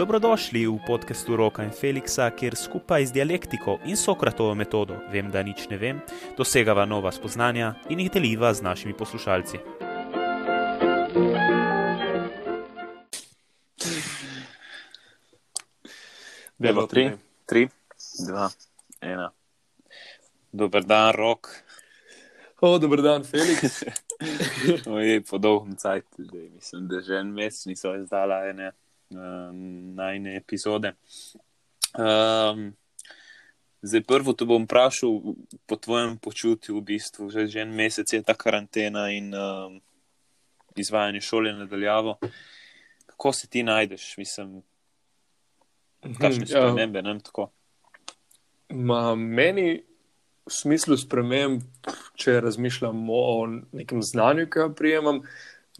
Dobrodošli v podkastu Roka in Feliksa, kjer skupaj z dialektiko in Sokratovo metodo, vem, da nič ne vem, dosegava nova spoznanja in jih deliva z našimi poslušalci. Delo tri, tri, dva, ena. Dober dan, Rok. O, dober dan, Felix. Ojej, po dolgem cajtu, mislim, da že en mesec niso izdala ene um, najne epizode. Um, zdaj, prvo te bom vprašal po tvojem počutju, v bistvu, že, že en mesec je ta karantena in um, izvajanje šole nadaljavo. Kako se ti najdeš, mislim, kakšne ja. spremembe, ne tako? Ma, meni v smislu sprememb, če razmišljam o nekem znanju, ki ga prijemam,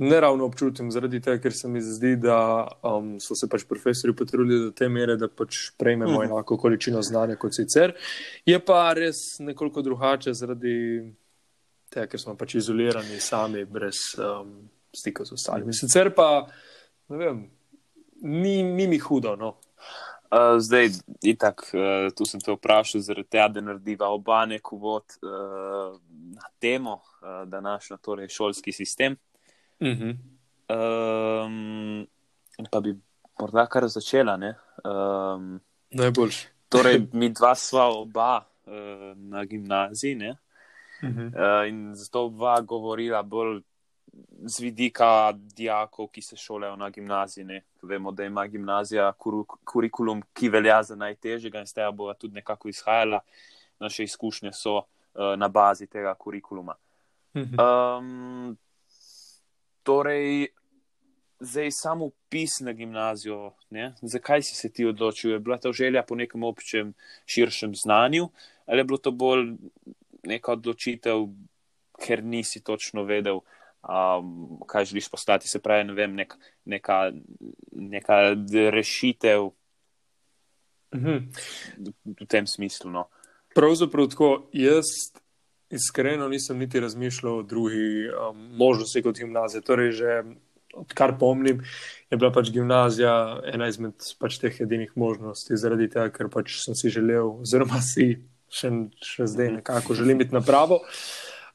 ne ravno občutim, zaradi tega, ker se mi zdi, da um, so se pač profesori potrudili do te mere, da pač prejmemo Mhm. enako količino znanja kot sicer. Je pa res nekoliko drugače zaradi tega, ker smo pač izolirani sami, brez um, stika z ostalimi. Sicer pa, ne vem, ni, ni mi hudo. No. Uh, zdaj, itak, uh, tu sem te vprašal, zaradi tega, da narediva oba nek uvod uh, na temo, uh, današnjo, torej šolski sistem. Uh -huh. Um, pa bi morda kar začela. ne. Um, Najboljši. torej, mi dva sva oba uh, na gimnaziji ne? Uh -huh. uh, in zato dva govorila bolj z vidika dijakov, ki se šolajo na gimnaziji. Ne? Vemo, da ima gimnazija kuru, kurikulum, ki velja za najtežjega in z tega bova tudi nekako izhajala. Naše izkušnje so uh, na bazi tega kurikuluma. Um, torej, zdaj samo upis na gimnazijo. Ne? Zakaj si se ti odločil? Je bila to želja po nekem občem, širšem znanju, ali je bilo to bolj neka odločitev, ker nisi točno vedel, um, kaj želiš postati? Se pravi, ne vem, nek, neka, neka rešitev -huh. v tem smislu. No. Pravzaprav tako, jaz iskreno nisem niti razmišljal o drugi um, možnosti kot gimnazija. Torej, že odkar pomnim, je bila pač gimnazija ena izmed pač teh edinih možnosti, zaradi tega, ker pač sem si želel, oziroma si še, še zdaj nekako želim biti na pravo.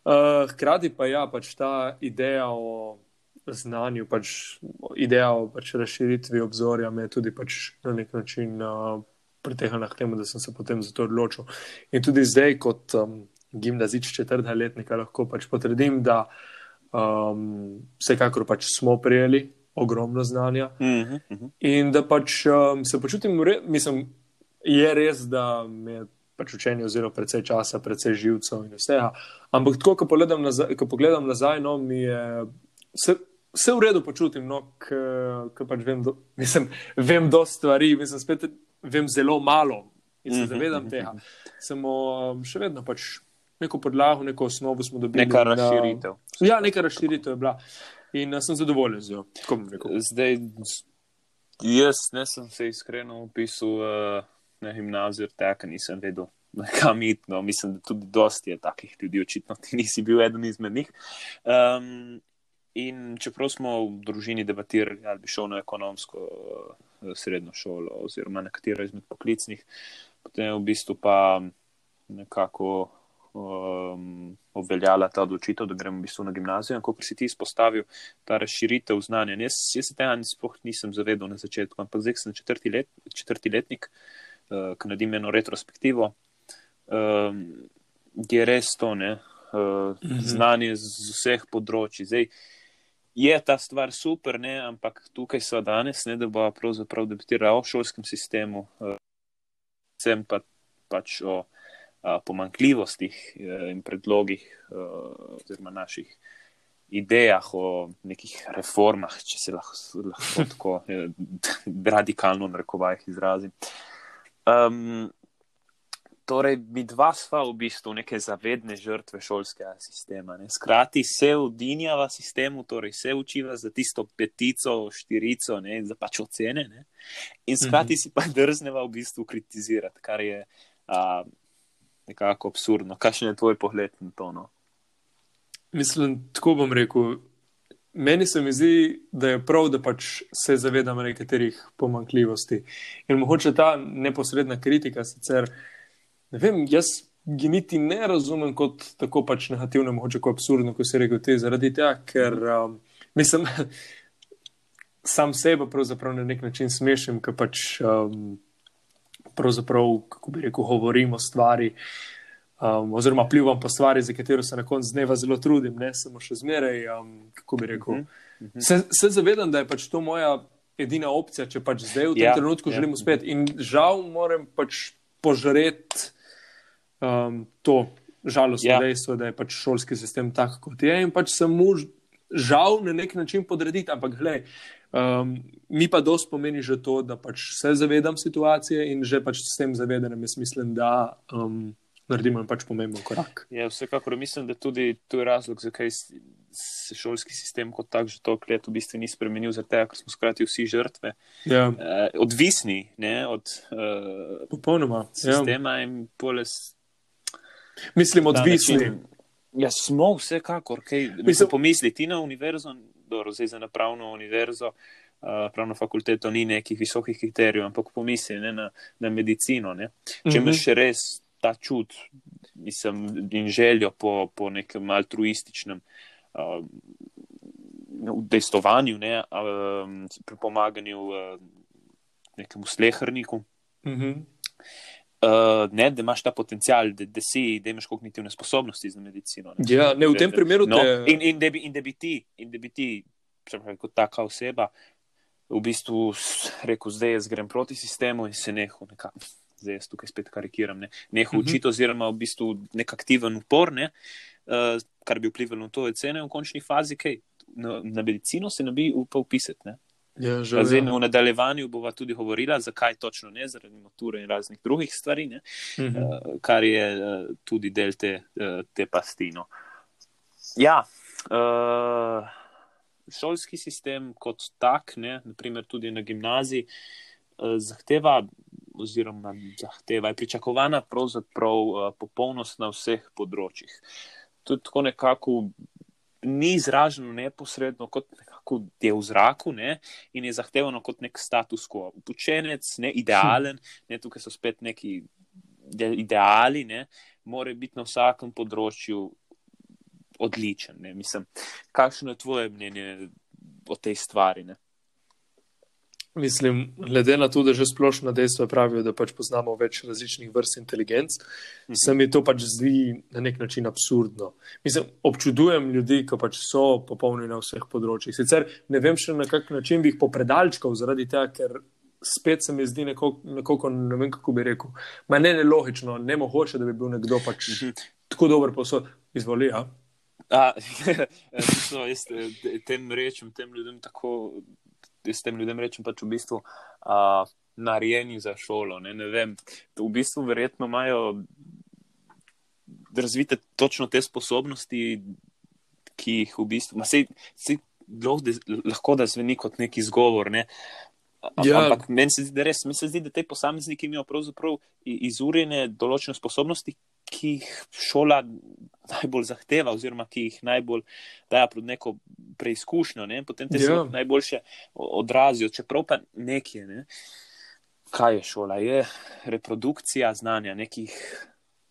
Uh, hkrati pa ja, pač ta ideja o znanju, pač ideja o pač razširitvi obzorja me je tudi pač na nek način. Uh, pritehnila k temu, da sem se potem za to odločil. In tudi zdaj, kot um, gimnazič četrtega letnika, lahko pač potrdim, da um, vsekakor pač smo prijeli ogromno znanja Uh -huh, uh -huh. in da pač um, se počutim, re, mislim, je res, da me je pač učenje vzelo precej časa, precej živcev in vsega. Ampak tako, ko pogledam nazaj, ko pogledam nazaj no, mi je. Se, Vse v redu počutim, no, ker pač vem, do, mislim, vem dosta stvari, mislim, spet vem zelo malo in se Mhm, zavedam mhm, tega. Samo um, še vedno pač neko podlago, neko osnovo smo dobili. Neka na- razširitev. Ja, neka razširitev je bila in uh, sem zadovoljen z njo. Rekel. Zdaj, jaz ne sem se iskreno upisal uh, na gimnazijo, tako nisem vedel, kam iti. No, mislim, da tudi dosti je takih ljudi, očitno ti nisi bil eden izmed njih. Um, in čeprav smo v družini debatirali, ali bi šel na ekonomsko uh, srednjo šolo oziroma na katero izmed poklicnih, potem je v bistvu pa nekako. Um, obveljala ta odločitev, da gremo v bistvu na gimnazijo. In kot si ti izpostavil, ta razširitev znanja. Jaz, jaz se tega sploh nisem zavedal na začetku, ampak zdaj sem četrti, let, četrti letnik, uh, ki naredim eno retrospektivo. Um, je res to, ne, uh, Mhm. znanje z vseh področji. Zdaj, je ta stvar super, ne, ampak tukaj so danes, ne, da bo pravzaprav debatirala o šolskem sistemu, uh, sem pa pač o a, pomankljivostih eh, in predlogih eh, oziroma naših idejah o nekih reformah, če se lahko, lahko tako eh, radikalno na rekovajih izrazim. Um, torej, mi dva sva v bistvu neke zavedne žrtve šolskega sistema. Ne? Skrati se udinjava sistemu, torej se učiva za tisto petico, štirico, ne? za pač ocene. Ne? In skrati si pa drzneva v bistvu kritizirati, kar je a, nekako absurdno. Kakšen je tvoj pogled na to? No? Mislim, tako bom rekel. meni se mi zdi, da je prav, da pač se zavedamo nekaterih pomankljivosti. In mogoče ta neposredna kritika, sicer, ne vem, jaz gi niti ne razumem kot tako pač negativno, mogoče kot absurdno, kot si rekel ti, zaradi tega, ker um, mislim, sam sebe pravzaprav na nek način smešim, ker pač um, pravzaprav, kako bi rekel, govorim o stvari. Um, oziroma, plivam po stvari, za katero se na koncu dneva zelo trudim, ne samo še zmeraj. Um, kako bi rekel? Uh -huh, uh -huh. Se, se zavedam, da je pač to moja edina opcija, če pač zdaj v tem ja, trenutku ja. želim uspeti. In žal moram pač požreti um, to žalostno ja. dejstvo, da je pač šolski sistem tak, kot je in pač se mu žal na nek način podrediti. Ampak, gledaj, um, mi pa dosti pomeni že to, da pač se zavedam situacije in že pač s tem zavedanjem jaz mislim, da. Um, Naredimo pač pomemben korak. Ja, vsekakor mislim, da tudi to je razlog, zakaj se šolski sistem kot tak že toliko let v bistvu ni spremenil, zato ker smo skrati vsi žrtve. Ja. Uh, odvisni ne, od uh, Popolnoma. Ja. sistema ja. in poles Mislim, odvisni. Ja, smo vsekakor, kaj mislim, pomisliti na univerzo, dobro, zdaj za napravno univerzo, uh, pravno fakulteto ni nekih visokih kriterijev, ampak pomisli ne, na, na medicino. Ne. Če imaš mm -hmm. res ta čut mislim, in željo po, po nekem altruističnem uh, dejstovanju, ne, uh, pri pomaganju uh, nekemu slehrniku. Mm -hmm. Uh, ne, da imaš ta potencial, da, da si, da imaš kognitivne sposobnosti za medicino. Ne. Ja, ne, v tem primeru no, te... in, in, da bi, in da bi ti, in da bi ti, pravi, kot taka oseba, v bistvu rekel, zdaj jaz grem proti sistemu in se neho nekako. Zdaj jaz tukaj spet karikiram, ne, neho uh -huh. učiti, oziroma v bistvu nek aktiven upor, ne, uh, kar bi vplivalo na to, je cene v končni fazi, kaj na, na medicino se ne bi upal pisati. Ja, žal, Zdaj, ja. v nadaljevanju bova tudi govorila, zakaj točno ne, zaradi mature in raznih drugih stvari, uh Mhm. -huh. uh, kar je uh, tudi del te, uh, te pastino. Ja, uh, šolski sistem kot tak, ne, naprimer tudi na gimnaziji, uh, zahteva, oziroma zahteva, je pričakovana pravzaprav uh, popolnost na vseh področjih. Tudi tako nekako ni izraženo neposredno kot nekako v zraku ne, in je zahtevano kot nek status quo. Učenec, ne idealen, ne, tukaj so spet neki ideali, ne, mora biti na vsakem področju odličen. Ne. Mislim, kakšno je tvoje mnenje o tej stvari? Ne? Mislim, glede na to, da že splošno dejstvo pravijo, da pač poznamo več različnih vrst inteligenc, mhm. se mi to pač zdi na nek način absurdno. Mislim, občudujem ljudi, ki pač so popolni na vseh področjih. Sicer ne vem še na kak način bi jih popredalčkal, zaradi tega, ker spet se mi zdi nekako, ne vem kako bi rekel, ma ne nelogično, ne mogoče, da bi bil nekdo pač mhm. tako dober posod. Izvoli, ja. A, so, jaz tem rečem, tem ljudem tako s tem ljudem rečem, pač v bistvu uh, narejeni za šolo. Ne, ne vem, v bistvu verjetno imajo razvite točno te sposobnosti, ki jih v bistvu, sej, sej, lahko da zveni kot neki izgovor. Ne, Ja. Ampak meni se zdi, da res, meni se zdi, da te posamezniki imajo pravzaprav izurjene določene sposobnosti, ki jih šola najbolj zahteva, oziroma ki jih najbolj daje pred neko preizkušnjo, ne? potem te Ja. yeah. najboljše odrazijo. Čeprav pa nekje, ne? kaj je šola? Je reprodukcija znanja, nekih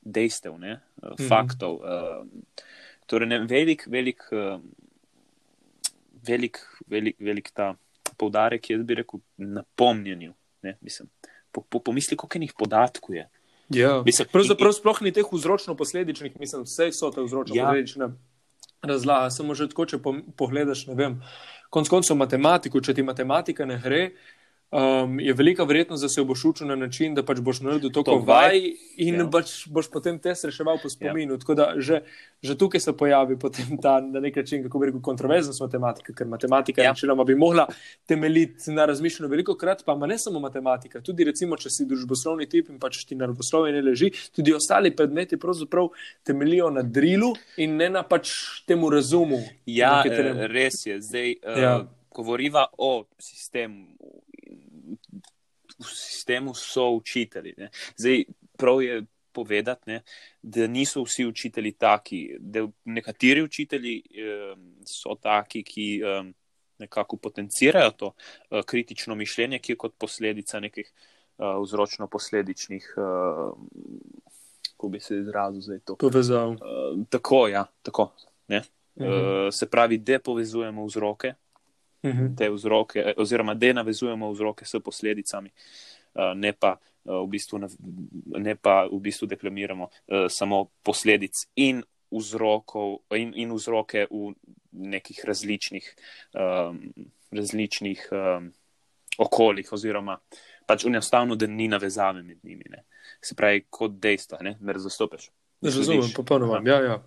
dejstev, ne? Mhm. faktov. Uh, torej, ne, velik, velik, uh, velik, velik, velik ta poudarek, jaz bi rekel, na pomnjenju. Ne? Mislim, po, po, pomisli, koliko enih podatkov je. Ja. Mislim, Pravzaprav sploh ni teh vzročno-posledičnih, mislim, vse so te vzročno-posledične razlage. Samo že tako, če pom- pogledaš, ne vem, konc koncev matematiko, če ti matematika ne gre. Um, je velika verjetnost, da se boš učil na način, da pač boš naredil toliko Toliko vaj. in Ja. pač boš potem te reševal po spominu. Tako da že, že tukaj se pojavi potem ta na nek način, kako bi rekel, kontroverznost matematike, ker matematika Ja. ja. načeloma bi mogla temeljiti na razmišljanju veliko krat, pa ne samo matematika, tudi recimo, če si družboslovni tip in pač ti naravoslovje ne leži, tudi ostali predmeti pravzaprav temelijo na drilu in ne na pač temu razumu. Ja, katerem- eh, res je. Zdaj, Ja. ja. govoriva o sistemu. V sistemu so učitelji. Ne. Zdaj, prav je povedati, ne, da niso vsi učitelji taki. Da nekateri učitelji eh, so taki, ki um, nekako potencirajo to uh, kritično mišljenje, ki je kot posledica nekih uh, vzročno-posledičnih, uh, kako bi se izrazil zdaj to. Povezav. Uh, tako, ja, tako. Ne? Mhm. Uh, se pravi, depovezujemo vzroke, Mhm. te vzroke, oziroma da navezujemo vzroke s posledicami, uh, ne pa. V bistvu, ne pa v bistvu deklamiramo samo posledic in, vzrokov, in, in vzroke v nekih različnih, um, različnih um, okoljih, oziroma pač enostavno, da ni navezave med njimi. Ne. Se pravi, kot dejstva, ne razumeš. Razumem, popolnoma. Ja, ja.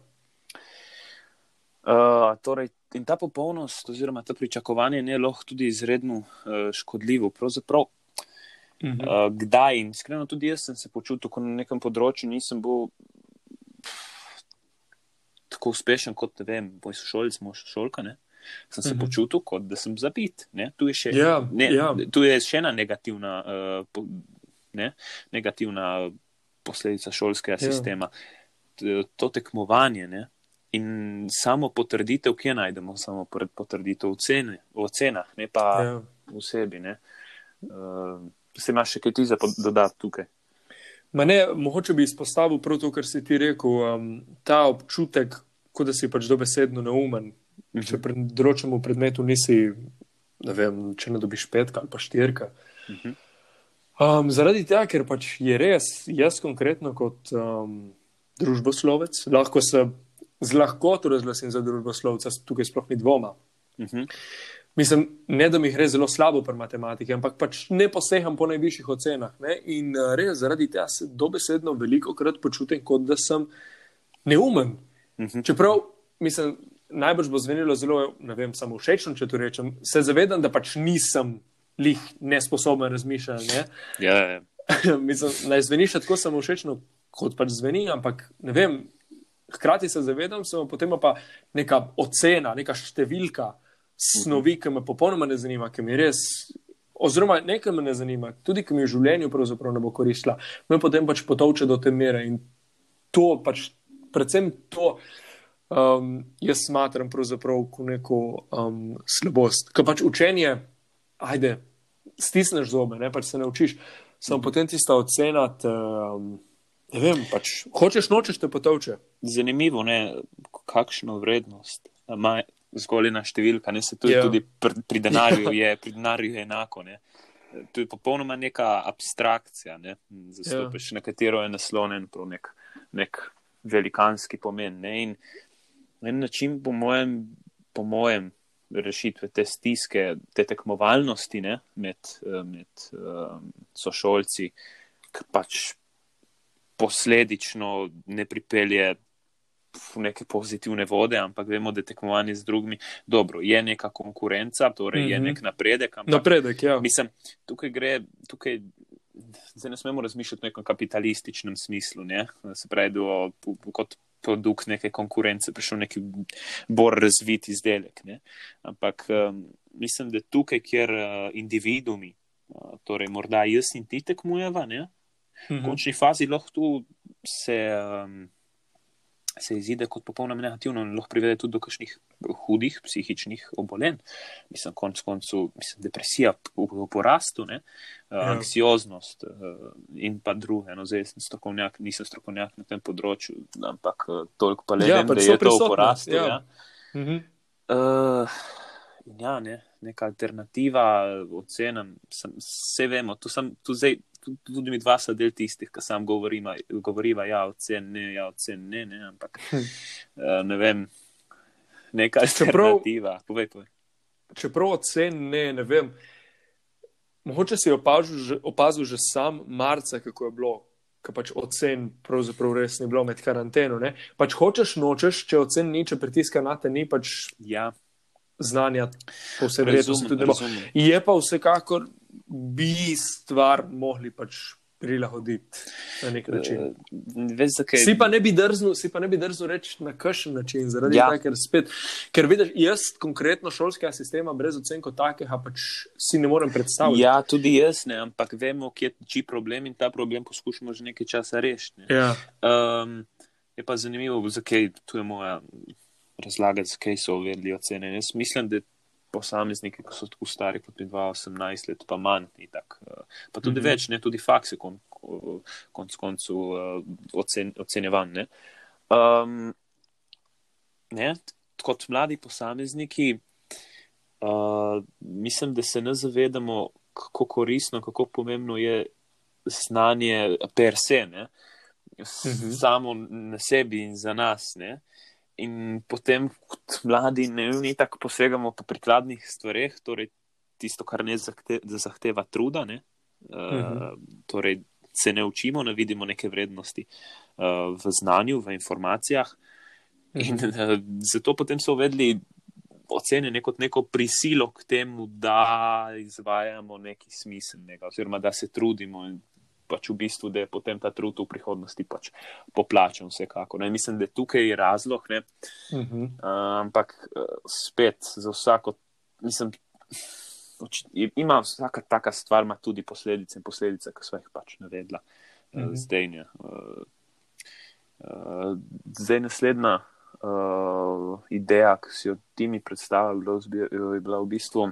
Uh, torej, in ta popolnost, oziroma ta pričakovanje, je lahko tudi izredno uh, škodljivo. Pravzaprav, uh -huh. uh, kdaj in iskreno tudi jaz sem se počutil, ko na nekem področju nisem bil tako uspešen kot ne vem, moj sošolc, moj sošolka. Ne? Sem se uh -huh. počutil, kot da sem zabit. Tu je, še, Ja, ne, ja. tu je še ena negativna, uh, po, ne, negativna posledica šolskega Ja. sistema. To tekmovanje ne, in samo potrditev, kje najdemo, samo potrditev v, ceni, v ocenah, ne pa Ja. v sebi. Ne. Uh, se imaš še kaj ti za dodati tukaj? Ma ne, mogoče bi izpostavil prav to, kar si ti rekel, um, ta občutek, kot da si pač dobesedno neumen. Če pri določenemu predmetu nisi, ne vem, če ne dobiš petka ali pa štirka. Mhm. Um, zaradi tega, ker pač je res, jaz konkretno kot um, družboslovec, lahko se z lahkoto razglasim za družboslovca, tukaj sploh ni dvoma. Mhm. Mislim, ne da mi gre zelo slabo pri matematiki, ampak pač ne posegam po najvišjih ocenah. Ne? In uh, res zaradi tega se dobesedno veliko krat počutim, kot da sem neumen. Mhm. Čeprav, mislim, najbrž bo zvenelo zelo, ne vem, samo všečno, če to rečem, se zavedam, da pač nisem lih nesposoben razmišljati. Ne? Ja, ja. mislim, naj zveni še tako samo všečno, kot pač zveni, ampak ne vem. Hkrati se zavedam, samo potem pa neka ocena, neka številka snovi, ki me popolnoma ne zanima, ki mi res, oziroma nekaj me ne zanima, tudi ki mi v življenju pravzaprav ne bo koristila, me potem pač potovče do te mere in to pač, predvsem to. Um, jaz smatram pravzaprav kot neko um, slabost. Ker pač učenje, ajde, stisneš zobe, ne pač se naučiš, samo potem tista ocena, te, um, ne vem, pač hočeš, nočeš te potovče. Zanimivo je, kakšno vrednost ima zgolj ena številka. Ne, se tudi, Ja. yeah. tudi pri, pri, denarju je, pri denarju je enako. Ne. To je popolnoma neka abstrakcija, ne, zastopiš, yeah. na katero je naslonjen nek, nek velikanski pomen. Ne. In na en način, po mojem, po mojem rešitve te stiske, te tekmovalnosti ne, med, eh, med um, sošolci, pač posledično ne pripelje v neke pozitivne vode, ampak vemo, da je tekmovanje z drugimi. Dobro, je neka konkurenca, torej mm -hmm. je Mhm. nek napredek. Ampak, Napredek, ja. Mislim, tukaj gre, tukaj zdaj ne smemo razmišljati v nekem kapitalističnem smislu, ne? se pravi, da bo kot produkt neke konkurence prišel neki bolj razvit izdelek. Ne? Ampak um, mislim, da tukaj, kjer uh, individumi, uh, torej morda jaz in ti tekmujeva, ne? V Mhm. končni fazi lahko tu se. Um, Se izide kot popolnoma negativno in lahko privede tudi do kakšnih hudih psihičnih obolenj. Mislim, konec koncev, mislim, depresija v, v porastu, ne? Uh, Ja. anksioznost uh, in pa druge. No, zdaj sem strokovnjak, nisem strokovnjak na tem področju, ampak uh, toliko pa le Ja, vem, pač da je to v prisotne, porastu. ja. Ja. Mhm. Uh, in ja, ne, neka alternativa ocenam, sem, vse vemo, tu, sem, tu zdaj, tudi mi dva sta del tistih, ki sam govoriva, govoriva ja, ocen ne, ja, ocen ne, ne, ampak uh, ne vem, neka alternativa. Povej, povej. Čeprav ocen ne, ne vem. Mogoče si opazil že, opazil že sam marca, kako je bilo, ker pač ocen pravzaprav res ni bilo med karanteno. Ne? Pač hočeš, nočeš, če ocen ni, če pritiska na te, ni pač Ja, znanja, po vsej verjetnosti tudi ne bo. Je pa vsekakor bi stvar mogli pač prilagoditi na nek način. Uh, veš, zakaj? Si pa ne bi drznil, si pa ne bi drznil reči na kakšen način, zaradi Ja. ja. tega, ker spet, ker vidiš, jaz konkretno šolskega sistema brez ocen kot takega pač si ne morem predstavljati. Ja, tudi jaz ne, ampak vemo, kje tiči problem in ta problem poskušamo že nekaj časa rešiti. ne. Ja. Um, je pa zanimivo, zakaj tu je moja razlagati, zakaj so uvedli ocene. Jaz mislim, da posamezniki, ki so tako stari kot 18 let, pa manj, tak, uh, pa tudi mm -hmm. več, ne tudi fakse, konc konc koncu uh, ocen ocenjevan. Um, ne, kot mladi posamezniki, uh, mislim, da se ne zavedamo, kako koristno, kako pomembno je znanje per se, ne, uh mhm. samo na sebi in za nas. Ne. In potem, kot mladi, ne vem, tako posegamo po prikladnih stvareh, torej tisto, kar ne zahte, zahteva truda. Ne. Uh, uh -huh. Torej, se ne učimo, ne vidimo neke vrednosti uh, v znanju, v informacijah. In uh, zato potem so uvedli ocenjene kot neko prisilo k temu, da izvajamo nekaj smiselnega, oziroma da se trudimo in pač v bistvu, da je potem ta trud v prihodnosti pač poplačen, vsekako. Ne? Mislim, da tukaj je razlog, uh -huh. uh, ampak uh, spet za vsako, mislim, ima vsaka taka stvar, ima tudi posledice in posledice, ki so jih pač navedla uh -huh. zdaj. Uh, uh, zdaj naslednja uh, ideja, ki si jo ti mi predstavljal, je bila v bistvu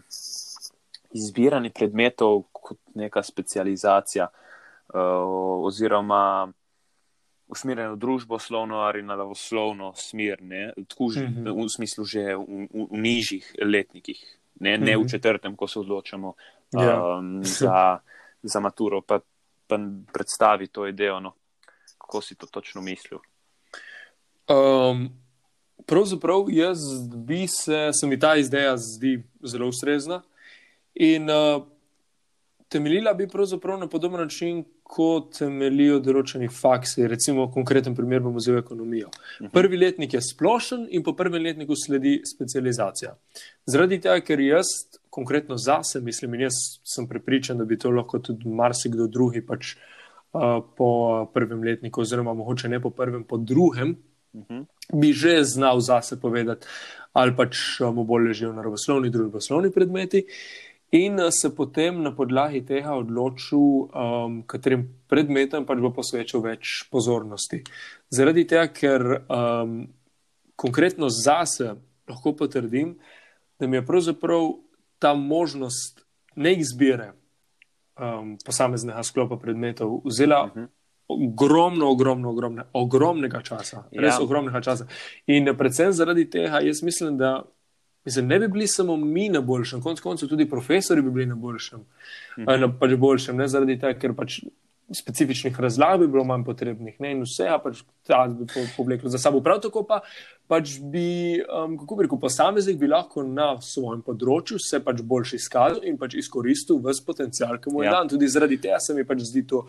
izbiranje predmetov kot neka specializacija uh, oziroma usmerjeno v družbo slovno ali na lavoslovno smer, ne, tako že mm -hmm. v smislu že v, v, v nižjih letnikih, ne, ne mm -hmm. v mhm. četrtem, ko se odločamo um, ja. yeah. za, za maturo, pa, pa predstavi to idejo, no, kako si to točno mislil. Um, Pravzaprav jaz bi se, se mi ta ideja zdi zelo ustrezna. In uh, temeljila bi pravzaprav na podoben način, kot temeljijo določeni faksi. Recimo, v konkretnem primeru bomo vzeli ekonomijo. Mhm. Prvi letnik je splošen in po prvem letniku sledi specializacija. Zaradi tega, ker jaz konkretno zase mislim in jaz sem prepričan, da bi to lahko tudi marsikdo drugi pač uh, po prvem letniku, oziroma mogoče ne po prvem, po drugem. -huh. bi že znal zase povedati, ali pač mu bolj ležijo naravoslovni, družboslovni predmeti. In eh, se potem na podlagi tega odločil, um, katerim predmetom pač bo posvečal več pozornosti. Zaradi tega, ker um, konkretno zase lahko potrdim, da mi je pravzaprav ta možnost neizbire um, posameznega sklopa predmetov vzela uh -huh ogromno, ogromno, ogromno, ogromnega časa. Res ja. ogromnega časa. In predvsem zaradi tega, jaz mislim, da mislim, ne bi bili samo mi na boljšem, konec koncev tudi profesori bi bili na boljšem. Mhm. Na pač boljšem, ne zaradi tega, ker pač. Specifičnih razlag bi bilo manj potrebnih, ne? in vse, a pač ta bi povleklo za sabo. Prav tako pa pač bi, um, kako bi rekel, posameznik bi lahko na svojem področju se pač boljši izkazal in pač izkoristil vse potencial, ki mu je ja. dan. Tudi zaradi tega se mi pač zdi to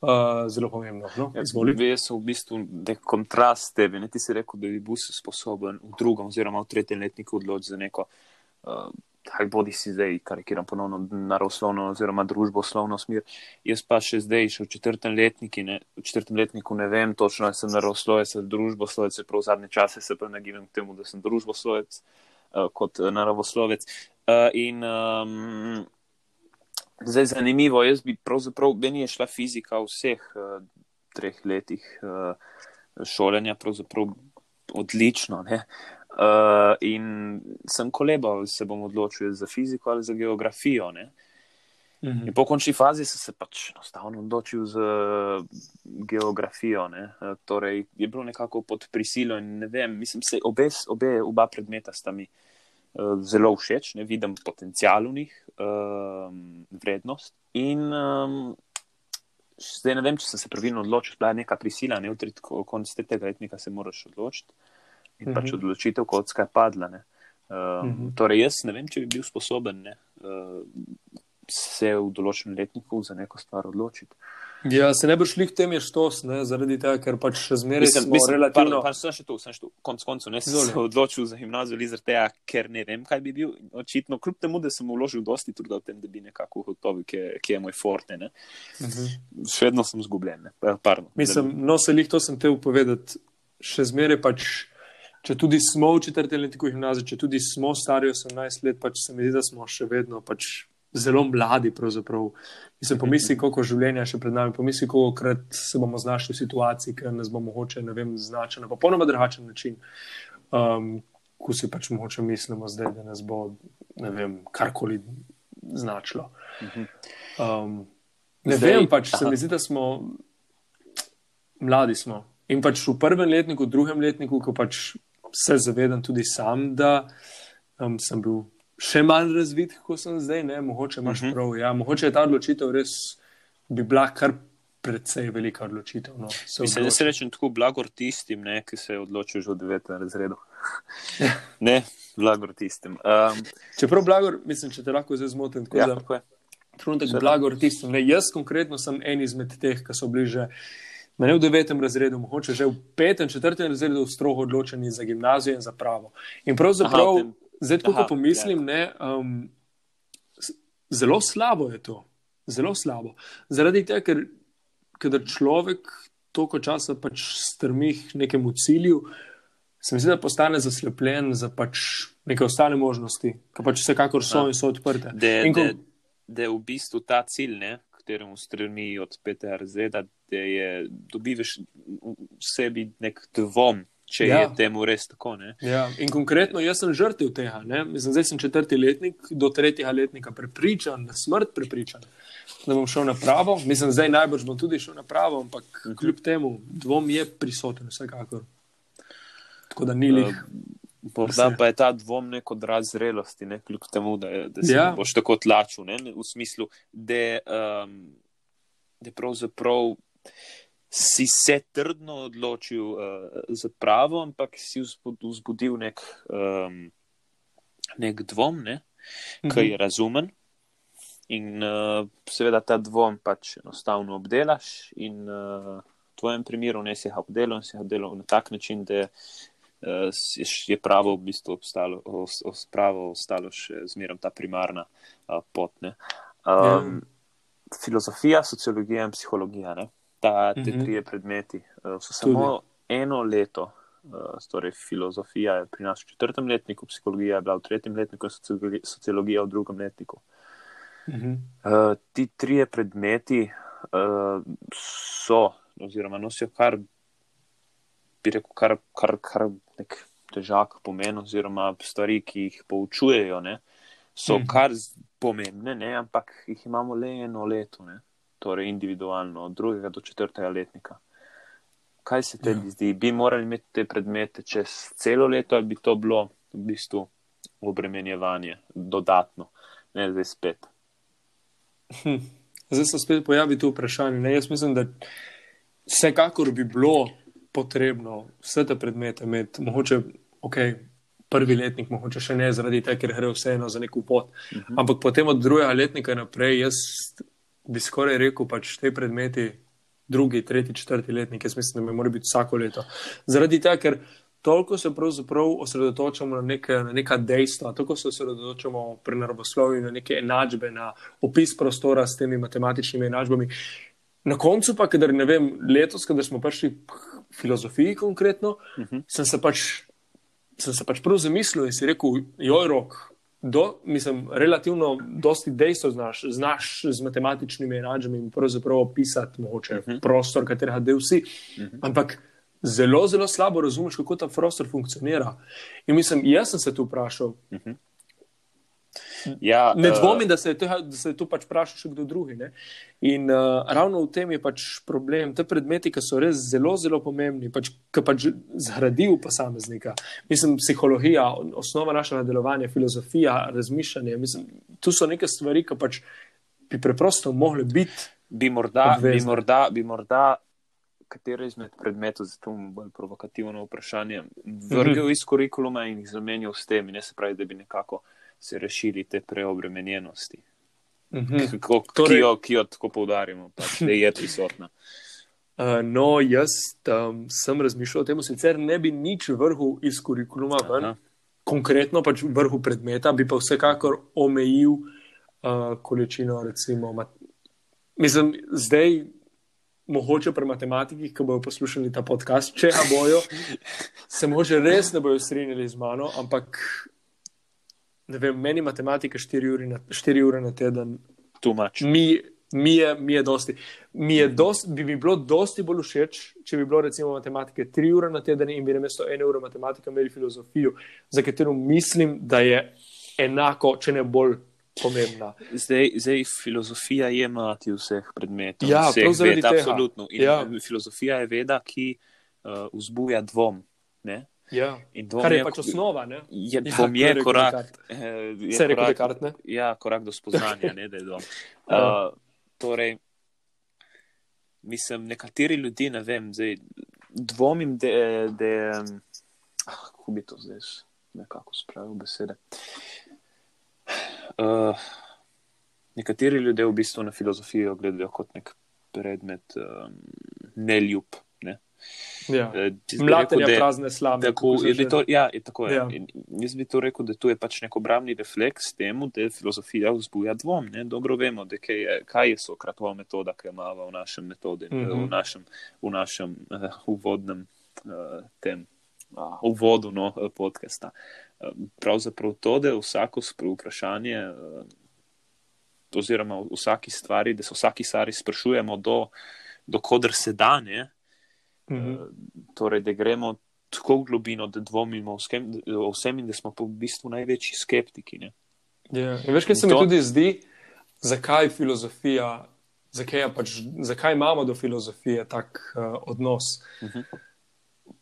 uh, zelo pomembno. No? Ja, Jaz sem v bistvu nek kontrast tebi. Ne? Ti si rekel, da bi bil sposoben v drugem oziroma v tretjem letniku odločiti za neko, uh, kaj bodi si zdaj, karikiram ponovno, naravoslovno oziroma družboslovno smer. Jaz pa še zdaj, še v četrtem, letniki, ne, v četrtem letniku, ne vem točno, ali sem naravoslovec ali družboslovec, prav zadnje čase se pa nagibam k temu, da sem družboslovec uh, kot naravoslovec. Uh, in, um, Zdaj, zanimivo, jaz bi pravzaprav, meni je šla fizika v vseh uh, treh letih uh, šolanja, odlično. Uh, in sem kolebal, se bom odločil za fiziko ali za geografijo. Uh mhm. -huh. In po končni fazi sem se pač enostavno odločil za geografijo. Uh, torej, je bilo nekako pod prisilo in ne vem, mislim, se obe, obe oba predmeta sta mi. Eh, zelo všeč, ne vidim potencijal v njih, um, vrednost. In um, zdaj ne vem, če sem se pravilno odločil, bila je neka prisila, ne vtrit, konec tega letnika se moraš odločiti. In mm -hmm. pač mhm. odločitev, kot skaj padla. Um, mm -hmm. Torej, jaz ne vem, če bi bil sposoben ne, uh, se v določenem letniku za neko stvar odločiti. Ja, se ne boš šli k tem, je štos, ne, zaradi tega, ker pač še zmeraj sem bil relativno. Pa, pa sem še tu, sem še tu, konc koncu, ne sem se odločil za gimnazijo, zaradi tega, ker ne vem, kaj bi bil. Očitno, kljub temu, da sem vložil dosti truda v tem, da bi nekako ugotovil, kje, kje je moj forte, ne. Uh mhm. -huh. Še vedno sem zgubljen, ne. Pardon, Mislim, no, se lih to sem te upovedati, še zmeraj pač. Če tudi smo v četrtem letniku gimnazije, če tudi smo stari 18 let, pač se mi zdi, da smo še vedno pač zelo mladi. Mislim, pomisli, koliko življenja še pred nami, pomisli, koliko krat se bomo znašli v situaciji, ker nas bomo hoče, ne vem, značiti na popolnoma drugačen način. Um, ko si pač moče mislimo zdaj, da nas bo vem, karkoli značilo. Um, ne Zdaj- vem, pač se aha. mi zdi, da smo mladi smo. In pač v prvem letniku, v drugem letniku, ko pač se zavedam tudi sam, da um, sem bil še manj razvit, kot sem zdaj, ne, mogoče imaš uh Mhm. -huh. prav. Ja, mogoče je ta odločitev res bi bila kar precej velika odločitev. No, se Mislim, da se rečem tako blagor tistim, ne, ki se je odločil že v devetem razredu. ne, blagor tistim. Um, Čeprav, blagor, mislim, če te lahko zdaj zmotim, tako ja, da tako je. trenutek Seveda. blagor tistim. Ne, jaz konkretno sem en izmed teh, ki so bili že. Ma Ne v devetem razredu, mogoče že v petem, četrtem razredu strogo odločeni za gimnazijo in za pravo. In pravzaprav, Aha, zdaj, ko aha, pomislim, ne, um, zelo slabo je to. Zelo slabo. Zaradi tega, ker kadar človek toliko časa pač strmi k nekemu cilju, se mi zdi, da postane zaslepljen za pač neke ostale možnosti, ki pač vsekakor so Ja. in so odprte. Da, ko- da je v bistvu ta cilj, ne, kateremu stremi od razreda, da je dobivaš v sebi nek dvom, če ja. Je temu res tako. Ne. Ja, in konkretno jaz sem žrtev tega. Ne? Mislim, zdaj sem četrti letnik, do tretjega letnika prepričan, na smrt prepričan, da bom šel na pravo. Mislim, zdaj najbrž bom tudi šel na pravo, ampak Mhm. kljub temu dvom je prisoten, vsekakor. Tako da ni lih. Morda Vse. pa je ta dvom nek odraz zrelosti, ne, kljub temu, da, da se Ja. boš tako tlačil. Ne, v smislu, da, um, da pravzaprav si se trdno odločil uh, za pravo, ampak si vzbud- vzbudil nek, um, nek dvom, ne, ki je razumen. In uh, seveda ta dvom pač enostavno obdelaš, in uh, v tvojem primeru ne si ga obdelal in si ga obdelal na tak način, da uh, je pravo v bistvu obstalo, os, os, pravo ostalo še zmeraj ta primarna uh, pot. Ne. Um, filozofija, sociologija in psihologija, ne. Ta, te Mhm. trije predmeti uh, so samo eno leto. Uh, torej, filozofija je pri nas v četrtem letniku, psihologija je bila v tretjem letniku, in sociologi- sociologija v drugem letniku. Mhm. Uh, ti trije predmeti uh, so, oziroma nosijo kar, bi rekel, kar, kar, kar nek težak pomen, oziroma stvari, ki jih poučujejo, ne, so Mhm. kar z- pomembne, ne, ampak jih imamo le eno leto, ne, torej individualno, od drugega do četrtega letnika. Kaj se tebi Ja. zdi? Bi morali imeti te predmete čez celo leto, ali bi to bilo v bistvu obremenjevanje dodatno, ne zdaj spet. Hm. Zdaj se spet pojavi to vprašanje. Ne? Jaz mislim, da vsekakor bi bilo potrebno vse te predmete imeti, mogoče, ok, prvi letnik, mogoče še ne, zaradi tega, ker gre vseeno za neko pot. Uh Mhm. -huh. Ampak potem od drugega letnika naprej, jaz bi skoraj rekel, pač te predmeti, drugi, tretji, četrti letnik, jaz mislim, da bi morali biti vsako leto. Zaradi tega, ker toliko se pravzaprav osredotočamo na, neke, na neka dejstva, toliko se osredotočamo pri naravoslovju na neke enačbe, na opis prostora s temi matematičnimi enačbami. Na koncu pa, ker ne vem, letos, kadar smo prišli k filozofiji konkretno, uh -huh. sem se pač, sem se pač prav zamislil in si rekel, joj rok. Do, mislim, relativno dosti dejstev znaš, znaš z matematičnimi enačbami in pravzaprav opisati mogoče uh -huh. prostor, katerega del si. Uh -huh. Ampak zelo, zelo slabo razumeš, kako ta prostor funkcionira. In mislim, jaz sem se tu vprašal. Uh -huh. Ja, Ne eh, dvomim, da se to, da se je to pač vprašal še kdo drugi. Ne? In uh, ravno v tem je pač problem. Te predmeti, ki so res zelo, zelo pomembni, pač, ki pač zgradijo posameznika. Mislim, psihologija, osnova našega delovanja, filozofija, razmišljanje. Mislim, tu so neke stvari, ki pač bi preprosto mogli biti. bi morda, bi morda, bi morda katero izmed predmetov, zato imamo bolj provokativno vprašanje, vrgel Mhm. iz kurikuluma in jih zamenjal s temi, ne se pravi, da bi nekako se rešili te preobremenjenosti, Mhm. Kako, Torej- ki, jo, ki jo tako poudarjamo, pač, da je prisotna. Uh, no, jaz um, sem razmišljal o tem, sicer ne bi nič vrhu iz kurikuluma ven, Aha. konkretno pač vrhu predmeta, bi pa vsekakor omejil uh, količino. Recimo. Mislim, zdaj, mogoče pri matematikih, ki bodo poslušali ta podcast, če ga bojo, se morda res ne bojo strinjali z mano, ampak ne vem, meni matematika 4 ure na, 4 ure na teden Too much. mi Mi je, mi je dosti. Mi je dosti, bi mi bilo dosti bolj všeč, če bi bilo recimo matematike tri ure na teden in bi namesto ene ure matematika imeli filozofijo, za katero mislim, da je enako, če ne bolj pomembna. Zdaj, zdaj filozofija je mati vseh predmetov, Ja, vseh ved, tega. absolutno. In Ja. filozofija je veda, ki uh, vzbuja dvom. Ne? Ja. Dvom Kar je pač osnova. Ne? Je, Ja, dvom ko je je korak, eh, je Se je korak- Descartes, ne? Ja, korak do spoznanja, ne da je. Ja. Uh, torej, mislim, nekateri ljudje, ne vem, zdaj, dvomim, da je. Ah, kako bi to zdaj nekako spravil besede. Uh, nekateri ljudje v bistvu na filozofijo gledajo kot nek predmet um, neljub. Ja. Eh, Mlatenja rekel, prazne slame. Tako, je, to, ja, je tako je. Ja. In Jaz bi to rekel, da tu je pač nek obramni refleks temu, da filozofija vzbuja dvom. Ne? Dobro vemo, da kaj je, kaj je Sokratova metoda, ki jo imamo v našem metodi, mm Mhm. -hmm. v našem, v našem uh, uvodnem uh, tem. Uh, uvodu no, podcasta. Uh, pravzaprav to, da vsako vprašanje, uh, oziroma v vsaki stvari, da se vsaki stvari sprašujemo, do, do kodr se da, ne, Mhm. Eh, torej, da gremo tako globino, da dvomimo o vsem, o vsem in da smo v bistvu največji skeptiki. Ne? Ja. In veš, kaj se In mi to- tudi zdi, zakaj filozofija, zakaj, pač, zakaj imamo do filozofije tak uh, odnos. Uh -huh.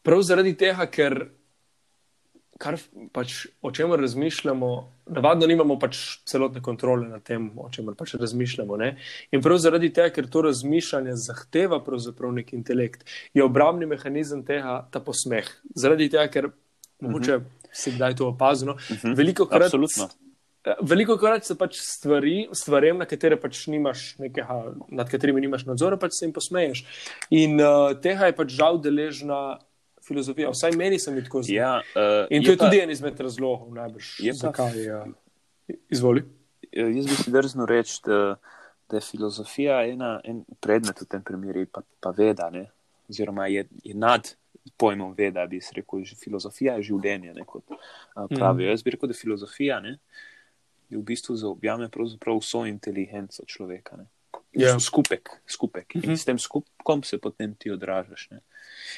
Prav zaradi tega, ker kar pač, o čemer razmišljamo, navadno nimamo pač celotne kontrole nad tem, o čemer pač razmišljamo. Ne? In prav zaradi tega, ker to razmišljanje zahteva pravzaprav nek intelekt, je obrambni mehanizem tega ta posmeh. Zaradi tega, ker mogoče si kdaj to opazno, Uh -huh. veliko krat. Absolutno. Veliko krat se pač stvari, stvarem, na katere pač nimaš nekega, nad katerimi nimaš nadzora, pač se jim posmeješ. In uh, tega je pač žal deležna filozofija, vsaj meni se mi tako zdi. Ja, uh, In to je pa, tudi en izmed razlogov, najbrž. Je pa- Zakaj? Uh, izvoli. eh, Jaz bi si drznil reči, da, da je filozofija ena, en predmet v tem primeru, pa, pa veda, ne? oziroma je, je nad pojmom veda, bi se rekel, že filozofija je življenje, ne, kot pravijo. Mm. Jaz bi rekel, da filozofija ne, je v bistvu zaobjame vso inteligenco človeka. Ne. Ja. Skupek, skupek. In Mhm. s tem skupkom se potem ti odražaš. Ne.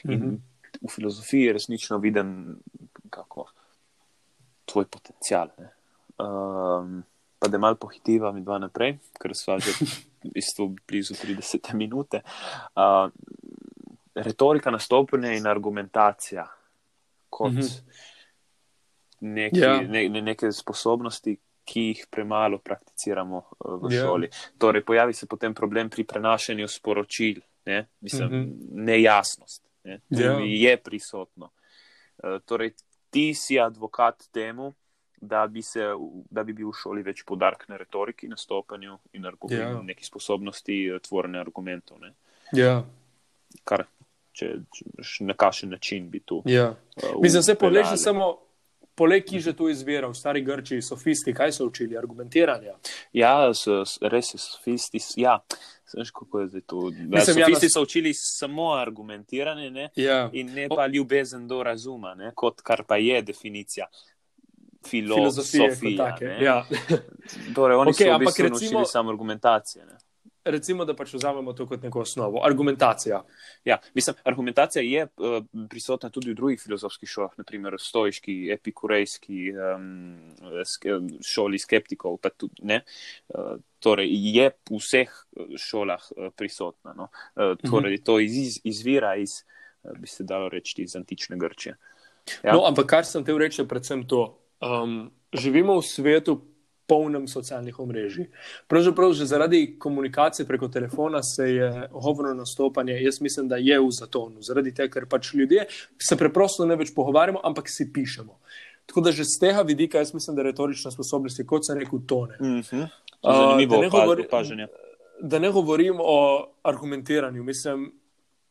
In Mhm. V filozofiji je resnično viden kako, tvoj potencial. Ne. Um, pa da malo pohitiva mi dva naprej, ker sva že v bistvu blizu 30 minute. Uh, retorika nastopanja in argumentacija kot Mhm. neki, Ja. ne, ne, neke sposobnosti, ki jih premalo prakticiramo uh, v Ja. šoli. Torej, pojavi se potem problem pri prenašanju sporočil, ne? Mislim, Mhm. nejasnost. Ne? Ja. je prisotno. Uh, torej, ti si advokat temu, da bi, se, da bi bil v šoli več podarek na retoriki, nastopanju in argu- Ja. neki sposobnosti eh, tvorne argumentov. Ne? Ja, Kar, če, če na kakšen način bi tu. ja. uh, Mislim, se poleg vpeljali. samo. Poleg, ki že tu izvira, v stari Grčiji, sofisti, kaj so učili? Argumentiranja. Ja, so, res je, sofisti. Ja, veš, kako je zdaj to. Ja, Mislim, ja, sofisti nas- so učili samo argumentiranje ne? Ja. in ne pa ljubezen do razuma, ne? kot kar pa je definicija Filozofije filozofije. take. ne. Ja. Torej, oni okay, so v bistvu recimo- naučili samo argumentacije. Ne? Recimo, da pač vzamemo to kot neko osnovo. Argumentacija. Ja, mislim, argumentacija je uh, prisotna tudi v drugih filozofskih šolah, naprimer stoiški, epikurejski um, ske, šoli skeptikov. Tudi, ne, uh, torej, je v vseh eh, šolah uh, prisotna. No? Uh, torej, to iz, izvira iz, uh, bi se dalo reči, iz antične Grčije. Ja. No, ampak kar sem te je predvsem to. Um, živimo v svetu polnem socialnih omrežij. Pravzaprav že zaradi komunikacije preko telefona se je govorno nastopanje, jaz mislim, da je v zatonu. Zaradi tega, ker pač ljudje se preprosto ne več pogovarjamo, ampak si pišemo. Tako da že z tega vidika jaz mislim, da retorična sposobnost je, kot sem rekel, tone. Mm -hmm. Uh, Zanimivo da ne opaz, opažanje. da ne govorim o argumentiranju. Mislim,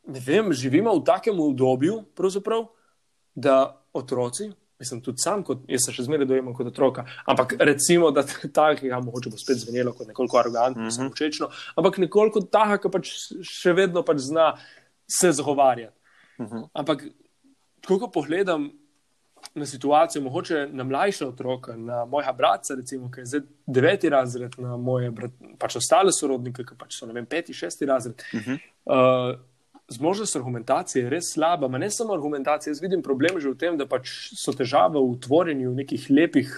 ne vem, živimo v takem obdobju, da otroci, mislim, tudi sam, kot, jaz se še zmeraj dojemam kot otroka, ampak recimo, da takega, mogoče bo spet zvenelo kot nekoliko arrogantno, mm. -hmm. samočečno, ampak nekoliko takega, ki pač še vedno pač zna se zagovarjati. Mhm. Ampak, ko pogledam, na situacijo, mogoče na mlajša otroka, na mojega brata, recimo, ki je zdaj deveti razred, na moje brat, pač ostale sorodnike, ki pač so vem, peti, šesti razred. Uh -huh. uh, Zmožnost argumentacije je res slaba, Ma ne samo argumentacija. Jaz vidim problem že v tem, da pač so težave v tvorjenju nekih lepih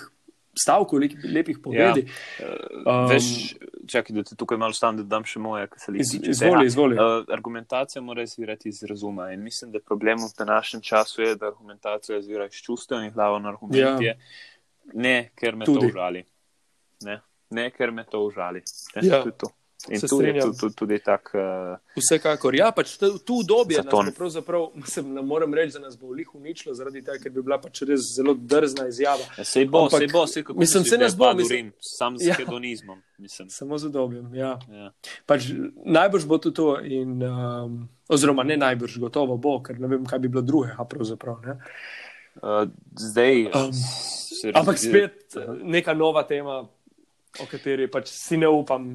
stavkov, lepih, lepih povedi. Ja. Um, Veš, čakaj, da te tukaj malo stane, da dam še moje, kar se liči. Izvoli, izvoli. Uh, argumentacija mora izvirati iz razuma in mislim, da problem v današnjem času je, da argumentacija izvira iz čustev in glavo na argument je. Ja. Ne, ker me Tudi. to užali. Ne, ne ker me to užali. Ne, ja. to to. In tu je tudi, tudi tak. Uh, Vsekakor, ja, pač tu dobje. Pravzaprav se ne morem reči, da nas bo lih uničilo, zaradi tega, ker bi bila pač res zelo drzna izjava. Ja, sej bo, Ampak, sej bo, sej kako mislim, se nas bo, mislim, sam z ja, hedonizmom. Mislim. Samo z dobjem, ja. ja. Pač, najbrž bo to to, in, um, oziroma ne najbrž, gotovo bo, ker ne vem, kaj bi bilo drugega pravzaprav. Ne? Uh, zdaj. Um, ampak spet neka nova tema o kateri pač si ne upam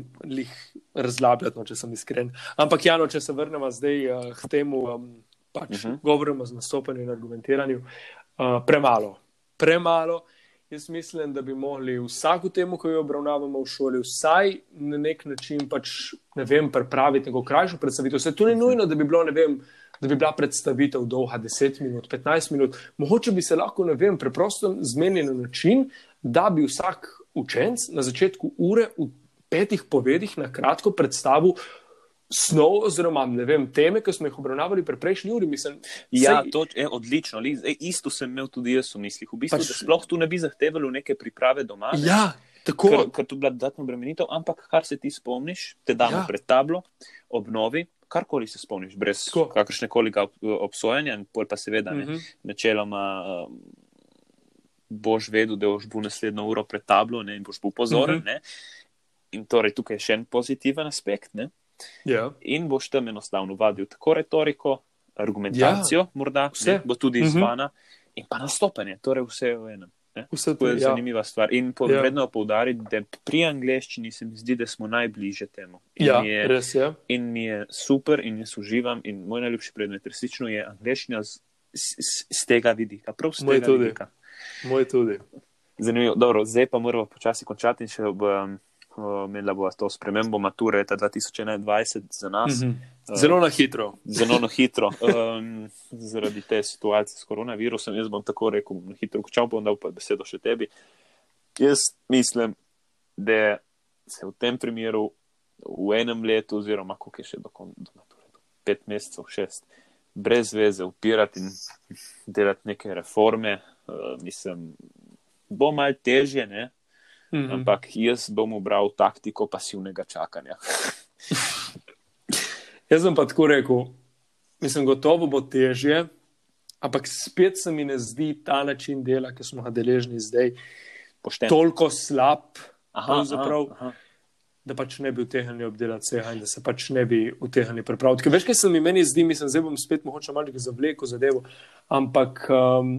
razlabljati, no, če sem iskren. Ampak, Jano, če se vrnemo zdaj uh, k temu, um, pač uh mhm. -huh. govorimo z nastopanjem in argumentiranjem, uh, premalo. Premalo. Jaz mislim, da bi mogli vsako temo, ki jo obravnavamo v šoli, vsaj na nek način pač, ne vem, pripraviti neko krajšo predstavitev. Se to ni nujno, da bi, bilo, vem, da bi bila predstavitev dolga 10 minut, 15 minut. Mogoče bi se lahko, ne vem, preprosto zmenili na način, da bi vsak učenec na začetku ure v petih povedih na kratko predstavil snov, oziroma vem, teme, ki smo jih obravnavali pri prejšnji uri. Mislim, ja, sej... to je odlično. Ej, isto sem imel tudi jaz v mislih. V bistvu, pač... Sploh tu ne bi zahtevalo neke priprave doma. Ne? Ja. Tako je. Ker tu bila dodatna obremenitev, ampak kar se ti spomniš, te damo ja. pred tablo, obnovi, karkoli se spomniš, brez kakršne koli obsojanja, pa seveda, ne, uh mhm. -huh. načeloma. Boš vedel, da boš bil naslednjo uro pred tablo ne, in boš bil pozoren. Mm -hmm. In torej tukaj je še en pozitiven aspekt. Yeah. Ja. In boš tam enostavno vadil tako retoriko, argumentacijo, yeah. Ja. morda vse, bo tudi -hmm. izvana, in pa nastopanje, torej vse v enem. Ne. Vse to je ja. zanimiva stvar. In potrebno je poudariti, da pri angleščini se mi zdi, da smo najbliže temu. In, ja, je, res, ja. in mi je super, in jaz uživam. In moj najljubši predmet resnično je angleščina z, z, z tega vidika. Prav z tega vidika. Moj tudi. Zanimivo. Dobro, zdaj pa moramo počasi končati in še um, imela bo to spremembo mature leta 2021 za nas. Mm -hmm. Zelo na hitro. Zelo na hitro. Um, zaradi te situacije s koronavirusom, jaz bom tako rekel, na hitro, če bom dal pa besedo še tebi. Jaz mislim, da se v tem primeru v enem letu, oziroma koliko je še do, mature, do pet mesecev, šest, brez veze upirati in delati neke reforme, uh, mislim, bo malo težje, mm -hmm. ampak jaz bom ubral taktiko pasivnega čakanja. jaz sem pa tako rekel, mislim, gotovo bo težje, ampak spet se mi ne zdi ta način dela, ki smo ga deležni zdaj, Pošten. toliko slab. Aha, aha, aha. Da pač ne bi utehnili obdelati vsega in da se pač ne bi utehnili pripraviti. Veš, kaj se mi meni zdi, mislim, zdaj bom spet mogoče malo zavlekel zadevo, ampak um,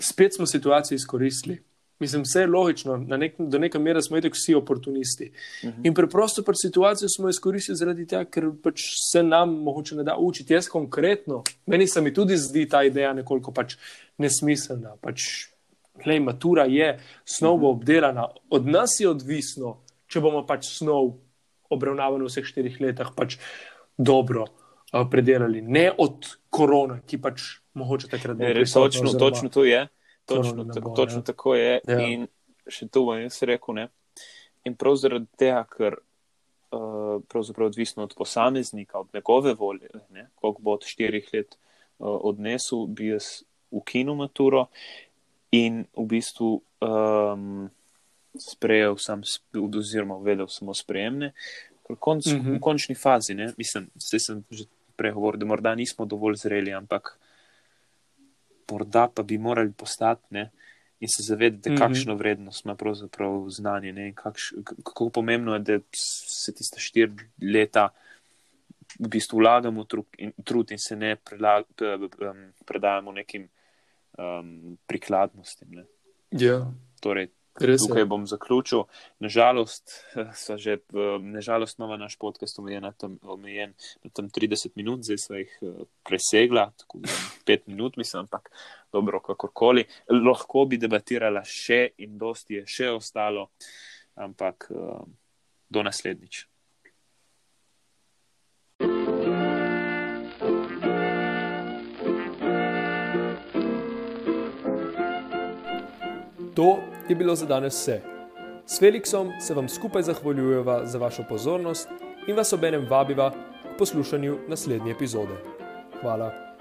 spet smo situacijo izkoristili. Mislim, vse je logično, na nek, do neke mere smo itek vsi oportunisti. Uh mhm. -huh. In preprosto pač situacijo smo izkoristili zaradi tega, ker pač se nam mogoče ne da učiti. Jaz konkretno, meni se mi tudi zdi ta ideja nekoliko pač nesmiselna. Pač, lej, matura je, snov bo uh mhm. -huh. obdelana, od nas je odvisno, če bomo pač snov obravnavali v vseh štirih letih pač dobro uh, predelali. Ne od korona, ki pač mogoče takrat ne smeli. Točno, točno to je. Točno, tako, bo, točno ja. tako je. Ja. In še to bom jaz rekel. Ne? In prav zaradi tega, ker uh, pravzaprav odvisno od posameznika, od njegove volje, ne? koliko bo od štirih let uh, odnesel, bi jaz ukinil maturo in v bistvu um, sprejel sam, oziroma uvedel samo sprejemne. Konc, mm -hmm. V končni fazi, ne? mislim, da sem že prej govoril, da morda nismo dovolj zreli, ampak morda pa bi morali postati ne, in se zavedati, mm -hmm. kakšno vrednost ima pravzaprav znanje. Ne, kakš, kako pomembno je, da se tiste štiri leta v bistvu vlagamo trud in, trud in se ne prelag, predajamo nekim um, prikladnostim. Ne. Yeah. Torej, Res je. tukaj bom zaključil. Nažalost, so že, eh, nažalost, imamo naš podcast omejen na tam, omejen na tam 30 minut, zdaj sva jih eh, presegla, tako da 5 minut, mislim, ampak dobro, kakorkoli. Lahko bi debatirala še in dosti je še ostalo, ampak eh, do naslednjič. To je bilo za danes vse. S Felixom se vam skupaj zahvaljujeva za vašo pozornost in vas obenem vabiva k poslušanju naslednje epizode. Hvala.